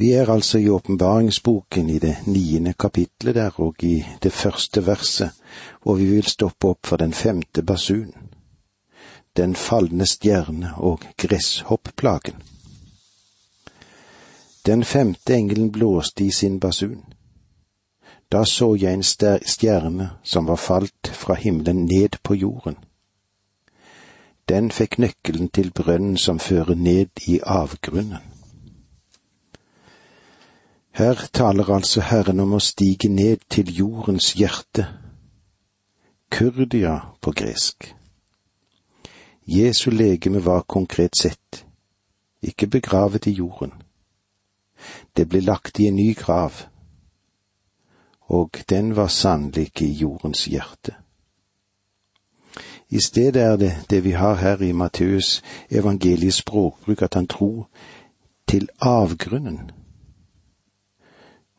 Vi er altså i åpenbaringsboken i det niende kapitlet der og i det første verset, hvor vi vil stoppe opp for den femte basun, den falne stjerne og gresshoppplagen. Den femte engelen blåste i sin basun. Da så jeg en stjerne som var falt fra himmelen ned på jorden. Den fikk nøkkelen til brønnen som fører ned i avgrunnen. Her taler altså Herren om å stige ned til jordens hjerte, kurdia på gresk. Jesu legeme var konkret sett ikke begravet i jorden. Det ble lagt i en ny grav, og den var sannelig ikke i jordens hjerte. I stedet er det det vi har her i Matteus evangeliets språkbruk, at han tror til avgrunnen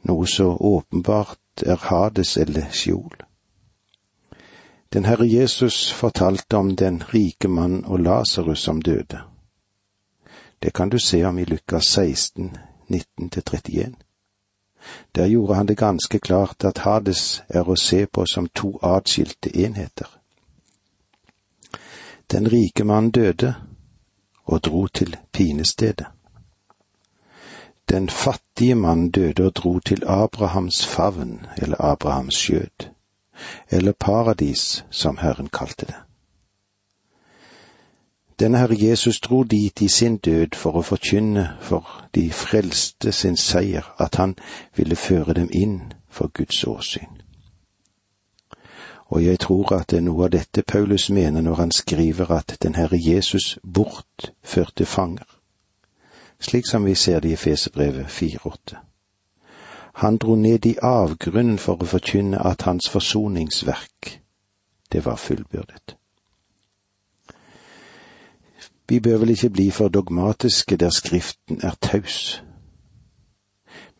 noe så åpenbart er Hades eller Skjol. Den Herre Jesus fortalte om den rike mann og Lasarus som døde. Det kan du se om i Lukas 16, 19-31. Der gjorde han det ganske klart at Hades er å se på som to atskilte enheter. Den rike mann døde og dro til pinestedet. Den fattige mann døde og dro til Abrahams favn, eller Abrahams skjød, eller paradis, som Herren kalte det. Denne Herre Jesus dro dit i sin død for å forkynne for de frelste sin seier, at han ville føre dem inn for Guds åsyn. Og jeg tror at det er noe av dette Paulus mener når han skriver at den Herre Jesus bortførte fanger slik som vi ser det i Fesebrevet 4.8. Han dro ned i avgrunnen for å forkynne at hans forsoningsverk, det var fullbyrdet. Vi bør vel ikke bli for dogmatiske der Skriften er taus,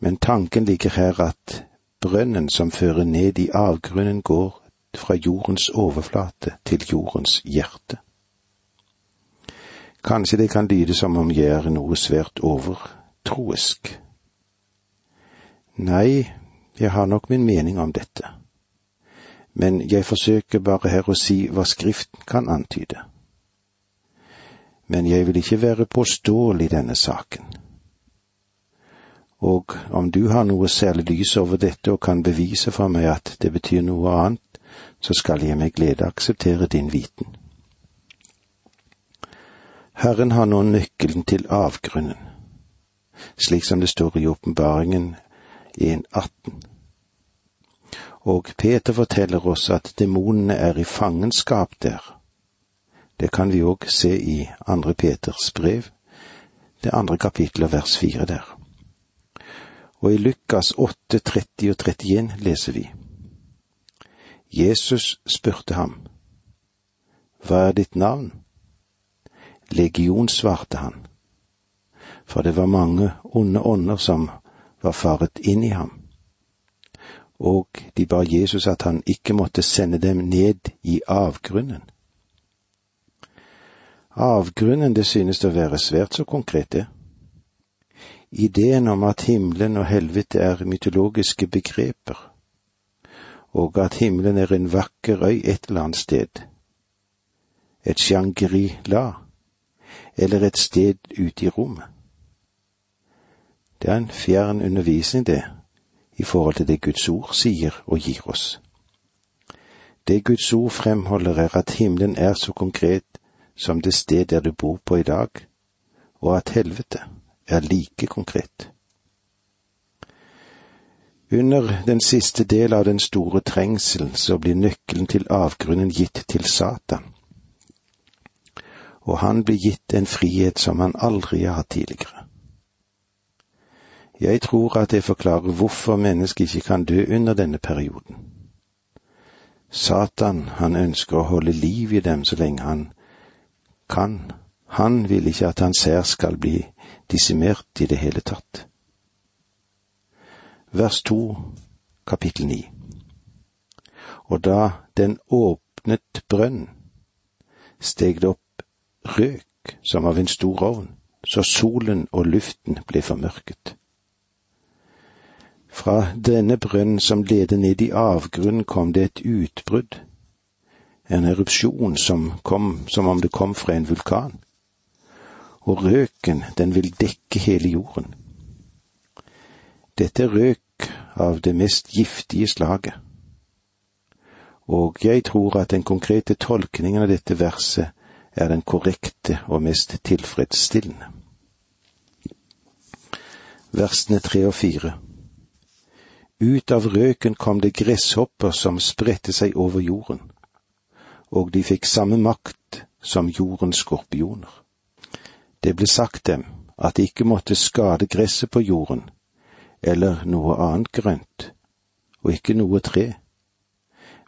men tanken ligger her at brønnen som fører ned i avgrunnen, går fra jordens overflate til jordens hjerte. Kanskje det kan lyde som om jeg er noe svært overtroisk. Nei, jeg har nok min mening om dette, men jeg forsøker bare her å si hva Skriften kan antyde. Men jeg vil ikke være påståelig i denne saken. Og om du har noe særlig lys over dette og kan bevise for meg at det betyr noe annet, så skal jeg med glede akseptere din viten. Herren har nå nøkkelen til avgrunnen, slik som det står i åpenbaringen 1.18. Og Peter forteller oss at demonene er i fangenskap der. Det kan vi òg se i andre Peters brev, det andre kapittelet vers fire der. Og i Lukas 8, 30 og 31 leser vi. Jesus spurte ham, Hva er ditt navn? Legion, svarte han, for det var mange onde ånder som var faret inn i ham. Og de ba Jesus at han ikke måtte sende dem ned i avgrunnen. Avgrunnen, det synes å være svært så konkret, det. Ideen om at himmelen og helvete er mytologiske begreper, og at himmelen er en vakker øy et eller annet sted, et Shangri-La, eller et sted ute i rommet. Det er en fjern undervisning, det, i forhold til det Guds ord sier og gir oss. Det Guds ord fremholder, er at himmelen er så konkret som det sted der du bor på i dag, og at helvete er like konkret. Under den siste del av den store trengsel så blir nøkkelen til avgrunnen gitt til Satan og han blir gitt en frihet som han aldri har hatt tidligere. Jeg tror at det forklarer hvorfor mennesket ikke kan dø under denne perioden. Satan, han ønsker å holde liv i dem så lenge han kan. Han vil ikke at hans hær skal bli dissimert i det hele tatt. Vers to, kapittel ni. Og da den åpnet brønn, steg det opp røk som av en stor ovn, så solen og luften ble formørket. Fra denne brønnen som leder ned i avgrunnen, kom det et utbrudd, en erupsjon som kom som om det kom fra en vulkan. Og røken, den vil dekke hele jorden. Dette er røk av det mest giftige slaget. Og jeg tror at den konkrete tolkningen av dette verset er den korrekte og mest tilfredsstillende. Versene tre og fire. Ut av røken kom det gresshopper som spredte seg over jorden, og de fikk samme makt som jordens skorpioner. Det ble sagt dem at de ikke måtte skade gresset på jorden, eller noe annet grønt, og ikke noe tre,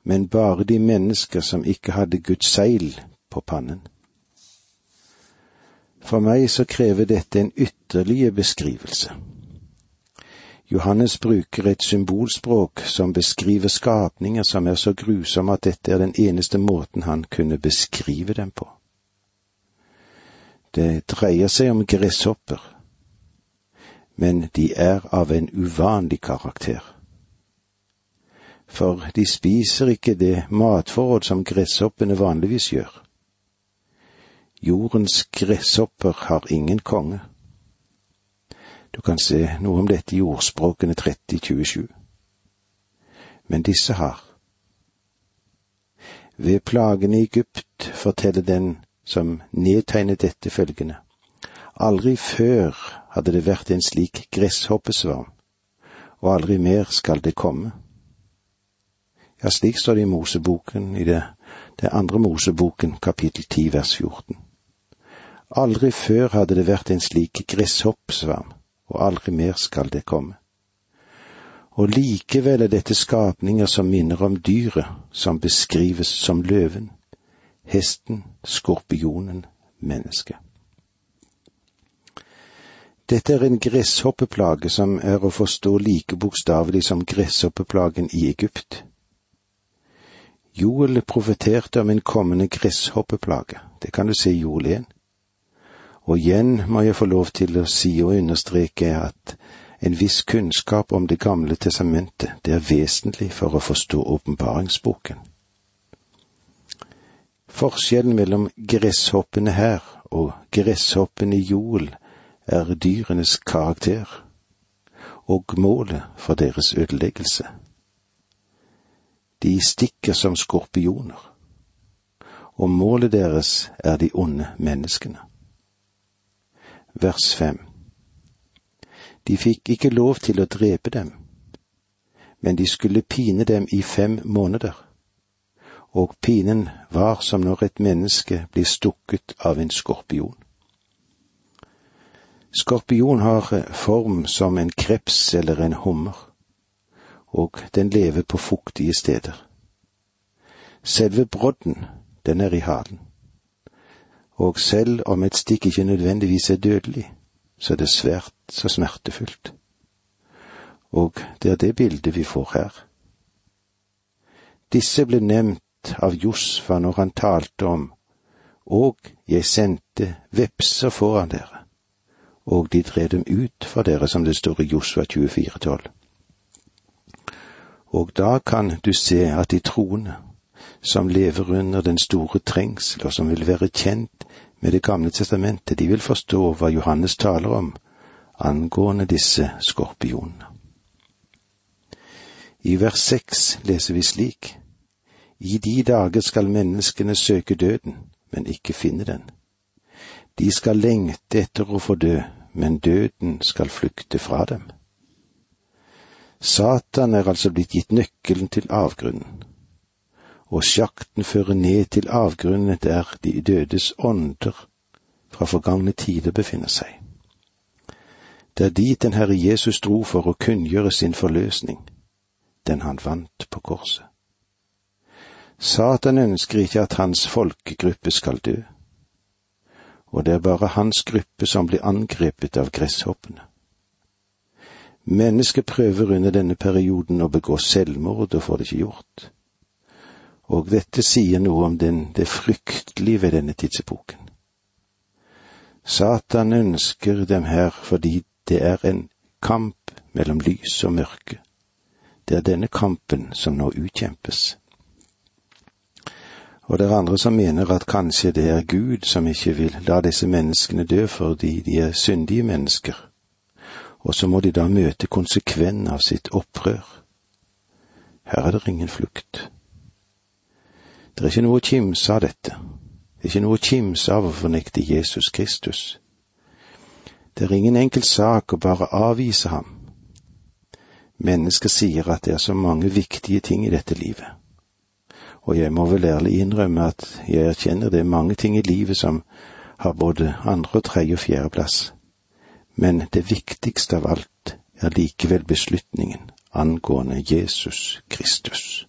men bare de mennesker som ikke hadde Guds seil på pannen. For meg så krever dette en ytterligere beskrivelse. Johannes bruker et symbolspråk som beskriver skapninger som er så grusomme at dette er den eneste måten han kunne beskrive dem på. Det dreier seg om gresshopper, men de er av en uvanlig karakter. For de spiser ikke det matforråd som gresshoppene vanligvis gjør. Jordens gresshopper har ingen konge. Du kan se noe om dette i ordspråkene 3027. Men disse har. Ved plagene i Egypt forteller den som nedtegnet dette følgende. Aldri før hadde det vært en slik gresshoppesvarm, og aldri mer skal det komme. Ja, slik står det i Moseboken, i det, det andre Moseboken, kapittel 10, vers 14. Aldri før hadde det vært en slik gresshoppsvarm, og aldri mer skal det komme. Og likevel er dette skapninger som minner om dyret som beskrives som løven, hesten, skorpionen, mennesket. Dette er en gresshoppeplage som er å forstå like bokstavelig som gresshoppeplagen i Egypt. Joel profeterte om en kommende gresshoppeplage, det kan du se i Joel 1. Og igjen må jeg få lov til å si og understreke at en viss kunnskap om Det gamle testamentet, det er vesentlig for å forstå åpenbaringsboken. Forskjellen mellom gresshoppene her og gresshoppene i Joel er dyrenes karakter og målet for deres ødeleggelse. De stikker som skorpioner, og målet deres er de onde menneskene vers fem. De fikk ikke lov til å drepe dem, men de skulle pine dem i fem måneder, og pinen var som når et menneske blir stukket av en skorpion. Skorpion har form som en kreps eller en hummer, og den lever på fuktige steder. Selve brodden, den er i halen og selv om et stikk ikke nødvendigvis er dødelig, så er det svært så smertefullt. Og det er det bildet vi får her. Disse ble nevnt av Josfa når han talte om og jeg sendte vepser foran dere, og de drev dem ut for dere, som det står i Josfa 24,12. Og da kan du se at de troende, som lever under den store trengsel, og som vil være kjent med Det gamle testamentet, de vil forstå hva Johannes taler om angående disse skorpionene. I vers seks leser vi slik:" I de dager skal menneskene søke døden, men ikke finne den. De skal lengte etter å få dø, men døden skal flykte fra dem. Satan er altså blitt gitt nøkkelen til avgrunnen og sjakten fører ned til avgrunnen der de dødes ånder fra forgangne tider befinner seg. Det er dit den Herre Jesus dro for å kunngjøre sin forløsning, den han vant på korset. Satan ønsker ikke at hans folkegruppe skal dø, og det er bare hans gruppe som blir angrepet av gresshoppene. Mennesket prøver under denne perioden å begå selvmord og får det ikke gjort og dette sier noe om den, det fryktelige ved denne tidsepoken. Satan ønsker dem her fordi det er en kamp mellom lys og mørke, Det er denne kampen som nå utkjempes. Og det er andre som mener at kanskje det er Gud som ikke vil la disse menneskene dø fordi de er syndige mennesker, og så må de da møte konsekvensen av sitt opprør. Her er det ingen flukt. Det er ikke noe å kimse av dette. Det er ikke noe å kimse av å fornekte Jesus Kristus. Det er ingen enkel sak å bare avvise ham. Mennesker sier at det er så mange viktige ting i dette livet. Og jeg må vel ærlig innrømme at jeg erkjenner det er mange ting i livet som har både andre tredje og fjerdeplass. Men det viktigste av alt er likevel beslutningen angående Jesus Kristus.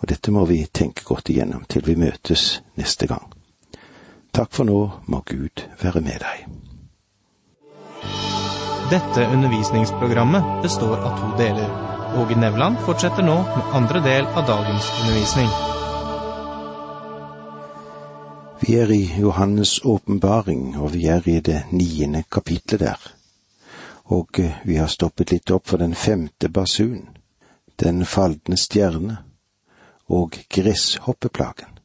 Og dette må vi tenke godt igjennom til vi møtes neste gang. Takk for nå, må Gud være med deg. Dette undervisningsprogrammet består av to deler. Åge Nevland fortsetter nå med andre del av dagens undervisning. Vi er i Johannes' åpenbaring, og vi er i det niende kapitlet der. Og eh, vi har stoppet litt opp for den femte basun, den faldende stjerne og gresshoppeplagen.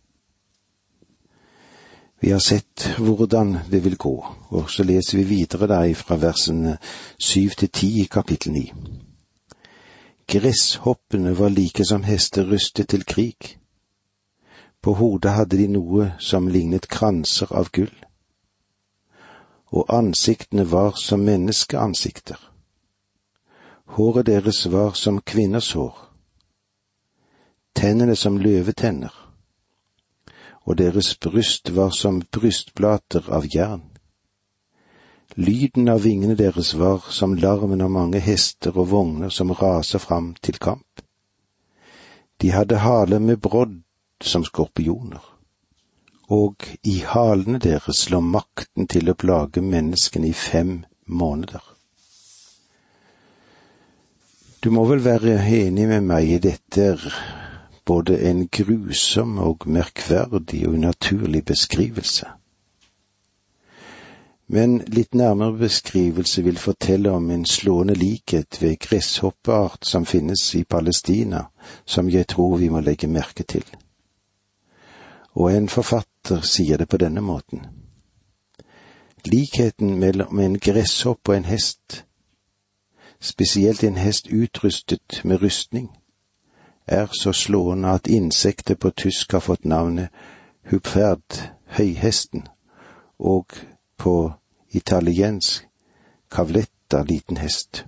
Vi har sett hvordan det vil gå, og så leser vi videre der fra versene syv til ti i kapittel ni. Gresshoppene var like som hester rustet til krig. På hodet hadde de noe som lignet kranser av gull, og ansiktene var som menneskeansikter. Håret deres var som kvinners hår, tennene som løvetenner og deres bryst var som brystplater av jern. Lyden av vingene deres var som larmen av mange hester og vogner som raser fram til kamp. De hadde hale med brodd som skorpioner, og i halene deres lå makten til å plage menneskene i fem måneder. Du må vel være enig med meg i dette både en grusom og merkverdig og unaturlig beskrivelse. Men litt nærmere beskrivelse vil fortelle om en slående likhet ved gresshoppeart som finnes i Palestina, som jeg tror vi må legge merke til. Og en forfatter sier det på denne måten. Likheten mellom en gresshoppe og en hest, spesielt en hest utrustet med rustning, er så slående at insektet på tysk har fått navnet hupferd, høyhesten, og på italiensk cavletta, liten hest.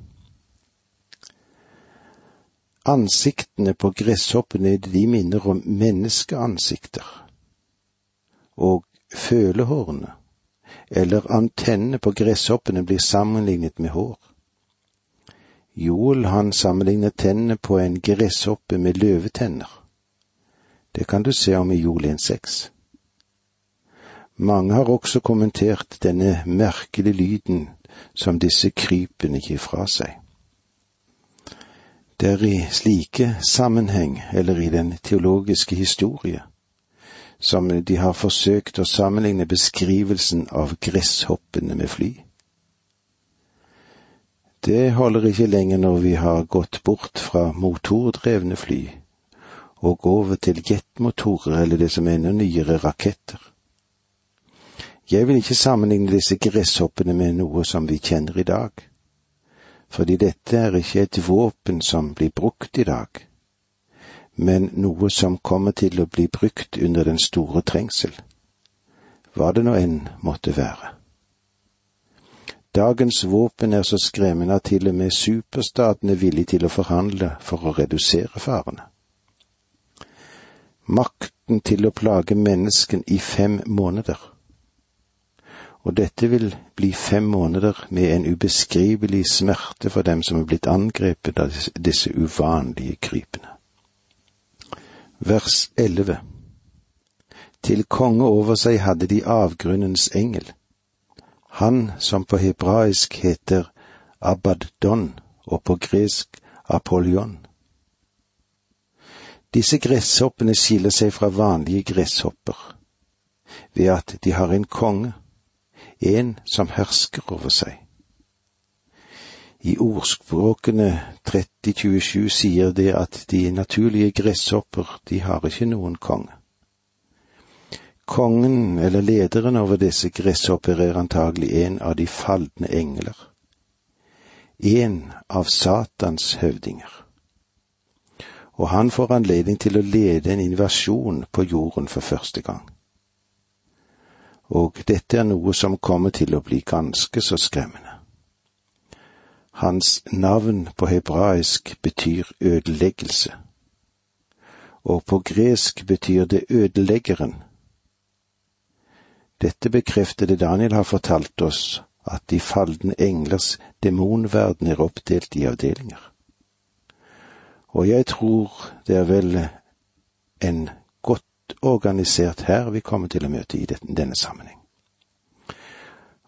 Ansiktene på gresshoppene de minner om menneskeansikter, og følehårene, eller antennene på gresshoppene blir sammenlignet med hår. Joel han sammenlignet tennene på en gresshoppe med løvetenner. Det kan du se om i Joel 1,6. Mange har også kommentert denne merkelige lyden som disse krypene gir fra seg. Det er i slike sammenheng, eller i den teologiske historie, som de har forsøkt å sammenligne beskrivelsen av gresshoppene med fly. Det holder ikke lenger når vi har gått bort fra motordrevne fly og over til jetmotorer eller det som er enda nyere raketter. Jeg vil ikke sammenligne disse gresshoppene med noe som vi kjenner i dag, fordi dette er ikke et våpen som blir brukt i dag, men noe som kommer til å bli brukt under den store trengsel, hva det nå enn måtte være. Dagens våpen er så skremmende at til og med superstaten er villig til å forhandle for å redusere farene. Makten til å plage mennesken i fem måneder. Og dette vil bli fem måneder med en ubeskrivelig smerte for dem som er blitt angrepet av disse uvanlige krypene. Vers 11 Til konge over seg hadde de avgrunnens engel han som på hebraisk heter Abaddon og på gresk Apollyon. Disse gresshoppene skiller seg fra vanlige gresshopper ved at de har en konge, en som hersker over seg. I ordspråkene 3027 sier det at de naturlige gresshopper, de har ikke noen konge. Kongen eller lederen over disse gresshopper er antagelig en av de falne engler. En av Satans høvdinger. Og han får anledning til å lede en invasjon på jorden for første gang. Og dette er noe som kommer til å bli ganske så skremmende. Hans navn på hebraisk betyr ødeleggelse, og på gresk betyr det ødeleggeren. Dette bekrefter det Daniel har fortalt oss, at de falne englers demonverden er oppdelt i avdelinger. Og jeg tror det er vel en godt organisert hær vi kommer til å møte i denne sammenheng.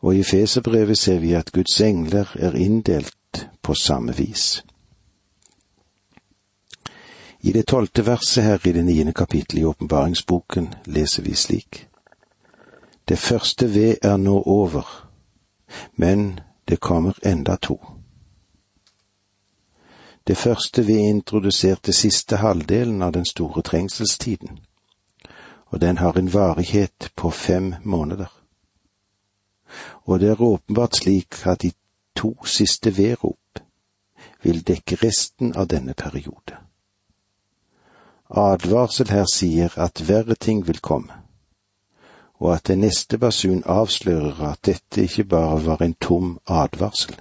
Og i Feserbrevet ser vi at Guds engler er inndelt på samme vis. I det tolvte verset her i det niende kapittelet i åpenbaringsboken leser vi slik. Det første ved er nå over, men det kommer enda to. Det første ved introduserte siste halvdelen av den store trengselstiden, og den har en varighet på fem måneder. Og det er åpenbart slik at de to siste vedrop vil dekke resten av denne periode. Advarsel her sier at verre ting vil komme, og at den neste basun avslører at dette ikke bare var en tom advarsel.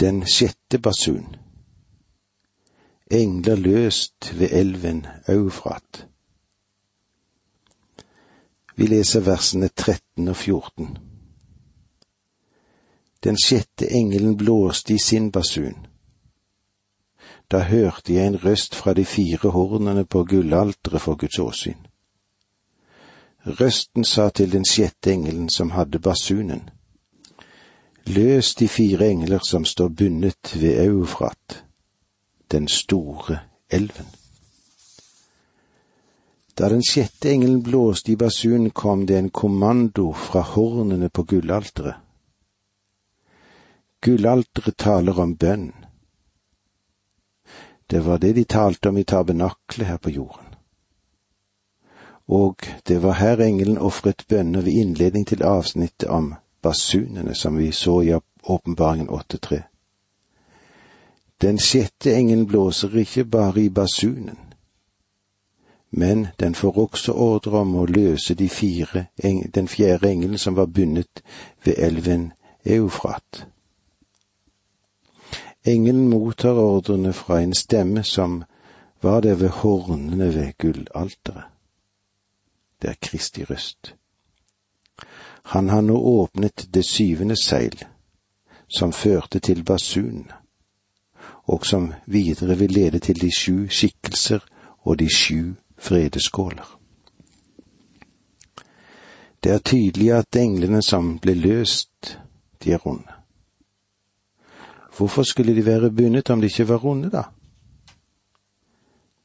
Den sjette basun Engler løst ved elven Eufrat. Vi leser versene 13 og 14. Den sjette engelen blåste i sin basun. Da hørte jeg en røst fra de fire hornene på gullalteret for Guds åsyn. Røsten sa til den sjette engelen som hadde basunen, løs de fire engler som står bundet ved Eufrat, den store elven. Da den sjette engelen blåste i basunen, kom det en kommando fra hornene på gullalteret. Gullalteret taler om bønn. Det var det de talte om i tabernaklet her på jorden. Og det var her engelen ofret bønner ved innledning til avsnittet om basunene som vi så i åpenbaringen 8.3. Den sjette engelen blåser ikke bare i basunen, men den får også ordre om å løse de fire, den fjerde engelen som var bundet ved elven Eufrat. Engelen mottar ordrene fra en stemme som var der ved hornene ved gullalteret. Det er Kristi røst. Han har nå åpnet det syvende seil, som førte til basun, og som videre vil lede til de sju skikkelser og de sju fredeskåler. Det er tydelig at englene som ble løst, de er onde. Hvorfor skulle de være bundet om de ikke var onde, da?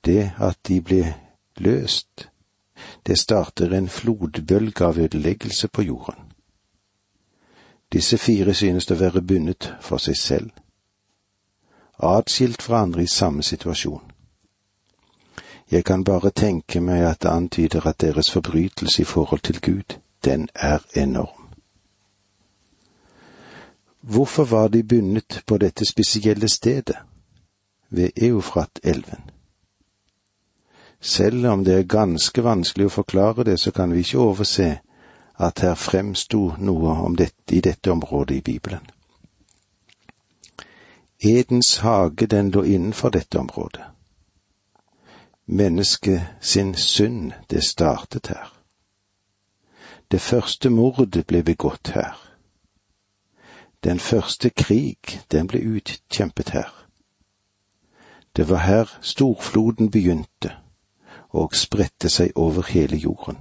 Det at de ble løst, det starter en flodbølge av ødeleggelse på jorden. Disse fire synes å være bundet for seg selv, atskilt fra andre i samme situasjon. Jeg kan bare tenke meg at det antyder at deres forbrytelse i forhold til Gud, den er enorm. Hvorfor var de bundet på dette spesielle stedet, ved Eufrat-elven? Selv om det er ganske vanskelig å forklare det, så kan vi ikke overse at her fremsto noe om dette i dette området i Bibelen. Edens hage, den lå innenfor dette området. Mennesket sin synd, det startet her. Det første mordet ble begått her. Den første krig, den ble utkjempet her. Det var her storfloden begynte og spredte seg over hele jorden.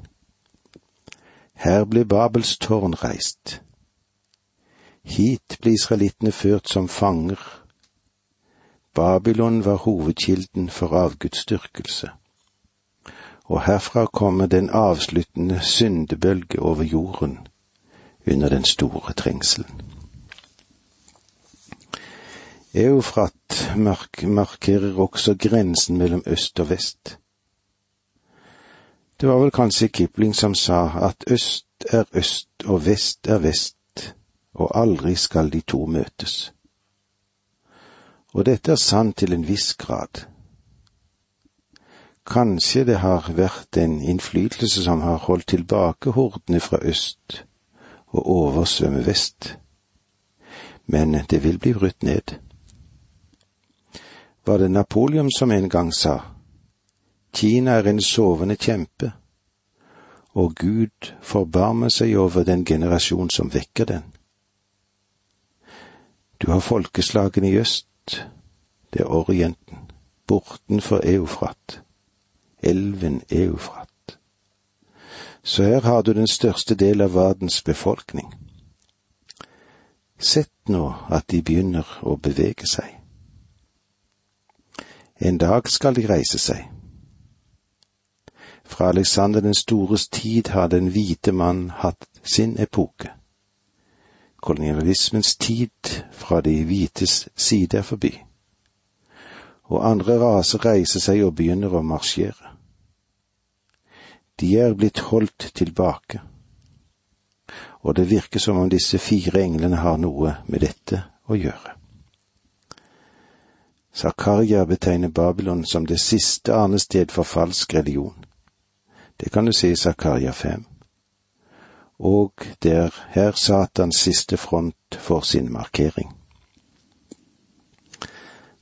Her ble Babels tårn reist. Hit ble israelittene ført som fanger. Babylon var hovedkilden for avgudsdyrkelse. Og herfra kommer den avsluttende syndebølge over jorden under den store trengselen. Eufrat mark markerer også grensen mellom øst og vest. Det var vel kanskje Kipling som sa at øst er øst og vest er vest, og aldri skal de to møtes. Og dette er sant til en viss grad. Kanskje det har vært en innflytelse som har holdt tilbake hordene fra øst og oversvømme vest, men det vil bli brutt ned. Var det Napoleon som en gang sa, Kina er en sovende kjempe, og Gud forbarmer seg over den generasjon som vekker den. Du har folkeslagene i øst, det er Orienten, bortenfor Eufrat, elven Eufrat. Så her har du den største del av verdens befolkning. Sett nå at de begynner å bevege seg. En dag skal de reise seg. Fra Alexander den stores tid har den hvite mann hatt sin epoke. Kolonialismens tid fra de hvites side er forbi, og andre raser reiser seg og begynner å marsjere. De er blitt holdt tilbake, og det virker som om disse fire englene har noe med dette å gjøre. Zakaria betegner Babylon som det siste arnested for falsk religion. Det kan du se i Zakaria 5. Og det er her Satans siste front får sin markering.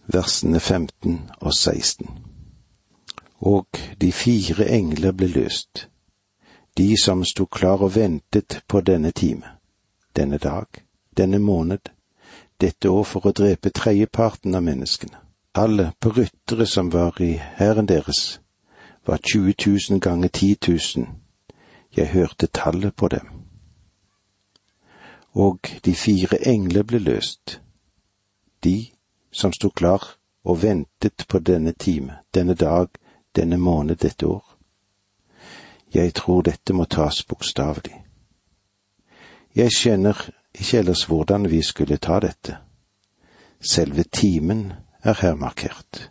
Versene 15 og 16. Og de fire engler ble løst, de som sto klar og ventet på denne time, denne dag, denne måned, dette år for å drepe tredjeparten av menneskene, alle på ryttere som var i hæren deres, var 20 000 ganger 10 000. Jeg hørte tallet på dem. Og de fire engler ble løst, de som sto klar og ventet på denne time, denne dag, denne måned, dette år. Jeg tror dette må tas bokstavelig. Jeg skjønner ikke ellers hvordan vi skulle ta dette. Selve timen er her markert.